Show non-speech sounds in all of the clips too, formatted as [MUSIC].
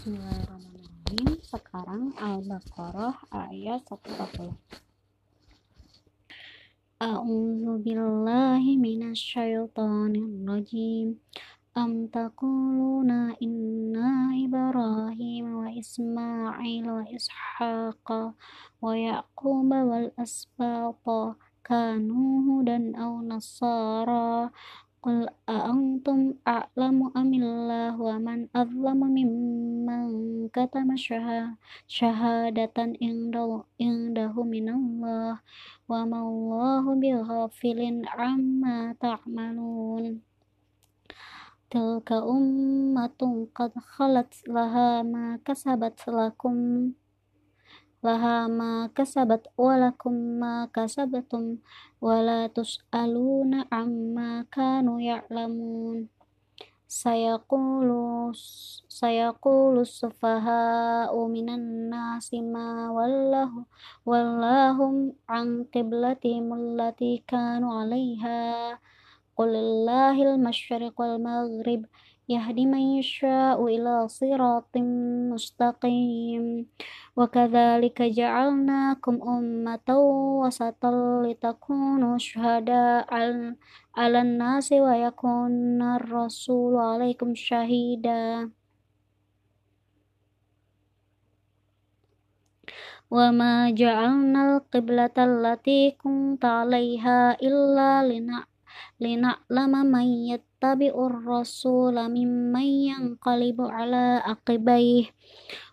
Bismillahirrahmanirrahim. Sekarang Al-Baqarah ayat 140. A'udzu billahi minasyaitonir rajim. Am taquluna inna Ibrahim wa Ismail wa Ishaqa wa Yaqub wal asbata kanu hudan aw nasara Qul a'antum a'lamu amillah wa man azlamu mimman katama syahadatan indahu minallah. Wa ma'allahu bighafilin amma ta'malun. Tilka ummatun qad khalat laha ma kasabat lakum laha ma kasabat walakum ma kasabatum wala tus'aluna amma kanu ya'lamun. Sayaqulu sayaqulu sufaha'u minan nasi ma wallahu wallahum an qiblatihim allati kanu 'alaiha. Qulillahil masyriq wal maghrib yahdi man yasha'u ila siratim mustaqim wa kadzalika ja'alnakum ummatan wasatan litakunu syuhada 'alan nasi wa yakuna ar-rasulu 'alaikum syahida wa ma ja'alna al-qiblata allati kunta 'alaiha illa يتبع الرسول ممن ينقلب على عقبيه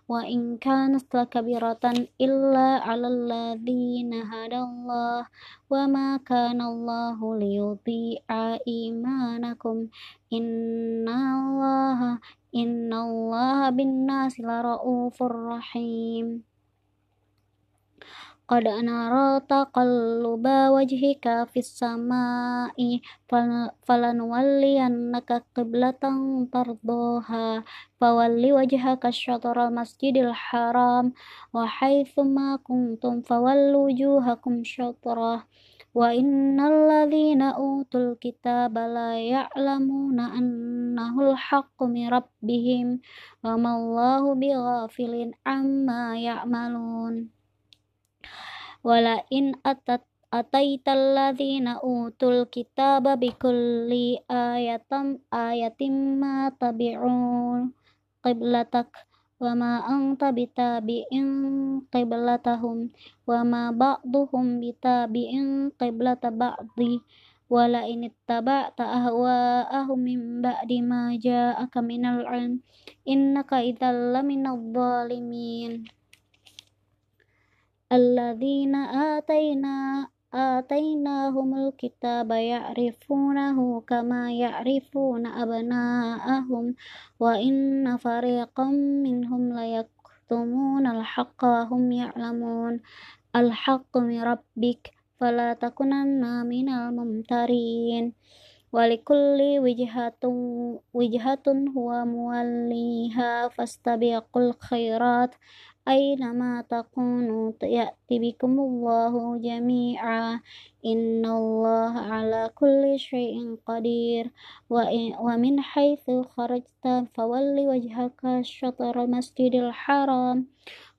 وإن كانت لكبيرة إلا على الذين هدى الله وما كان الله ليضيع إيمانكم. إن الله إن الله بالناس لرؤوف رحيم. Qad nara taqalluba wajhika fis samai falanuwalliyannaka qiblatan tardaha fawalli wajhaka syatral masjidil haram wa haitsu ma kuntum fawallu wujuhakum syatrah wa innal ladzina utul kitaba la ya'lamuna annahu al-haqqu min rabbihim wa ma Allahu bighafilin amma ya'malun wala in atat ataital ladzina utul kitaba bikulli ayatam ayatim ma tabi'un qiblatak wa ma anta bitabi'in qiblatahum wa ma ba'duhum bitabi'in qiblata ba'di. Wala in ittaba'ta ahwa'ahum min ba'di ma ja'aka minal 'ilm innaka idzal laminadh الذين آتينا آتيناهم الكتاب يعرفونه كما يعرفون أبناءهم وإن فريقا منهم ليكتمون الحق وهم يعلمون. الحق من ربك فلا تكونن من الممترين. ولكل وجهة وجهة هو موليها فاستبقوا الخيرات. أينما تكونوا يأتي بكم الله جميعا إن الله على كل شيء قدير ومن حيث خرجت فول وجهك شطر المسجد الحرام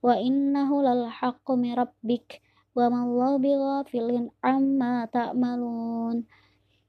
وإنه للحق من ربك وما الله بغافل عما تعملون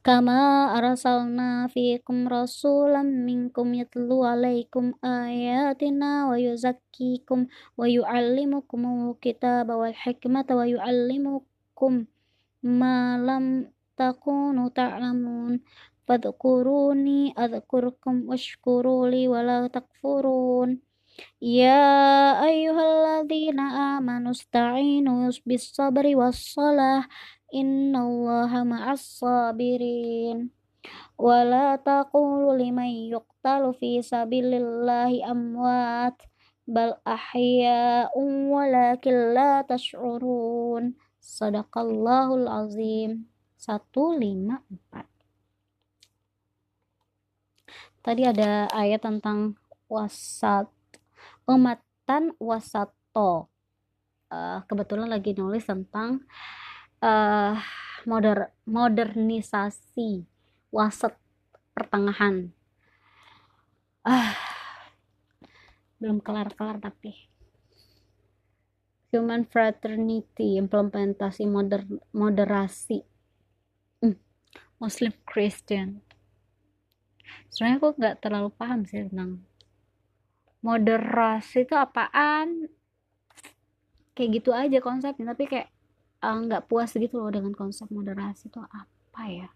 kama arsalna fikum rasulam minkum yatlu alaikum ayatina wa yuzakkikum wa yuallimukum kitaba wal hikmata wa yuallimukum ma lam takunu ta'lamun. Fadhkuruni adhkurkum washkuruli wala takfurun. Ya ayyuhalladzina amanu sta'inu bis sabri was salah innallaha ma'as sabirin. Wala taqulu liman yuqtalu fi sabilillahi amwat. Bal ahya'un walakin la tash'urun. Sadaqallahul azim. 154 tadi ada ayat tentang wasat umatan wasato uh, eh, kebetulan lagi nulis tentang uh, moder modernisasi wasat pertengahan. Ah belum kelar-kelar tapi. Human fraternity implementasi moder moderasi. Hmm. Muslim Christian. Sebenarnya aku nggak terlalu paham sih tentang moderasi itu apaan. Kayak gitu aja konsepnya tapi kayak nggak uh, puas gitu loh dengan konsep moderasi itu apa ya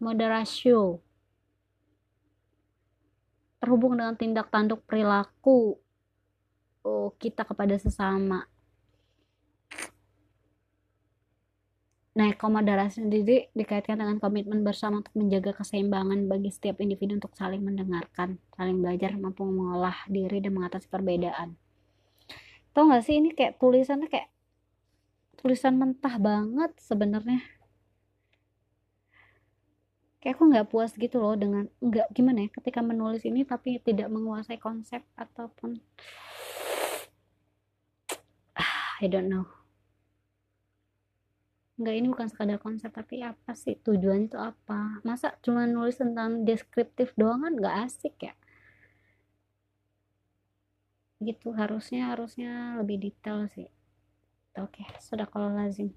moderasio terhubung dengan tindak tanduk perilaku oh, kita kepada sesama. Nah, komodarasi sendiri dikaitkan dengan komitmen bersama untuk menjaga keseimbangan bagi setiap individu untuk saling mendengarkan, saling belajar, mampu mengolah diri dan mengatasi perbedaan. Tau gak sih ini kayak tulisannya kayak tulisan mentah banget sebenarnya. Kayak aku nggak puas gitu loh dengan nggak gimana ya ketika menulis ini tapi tidak menguasai konsep ataupun [SIGHS] I don't know. Nggak ini bukan sekadar konsep tapi apa sih tujuannya itu apa? Masa cuma nulis tentang deskriptif doang kan nggak asik ya? Gitu harusnya harusnya lebih detail sih oke sudah kalau lazim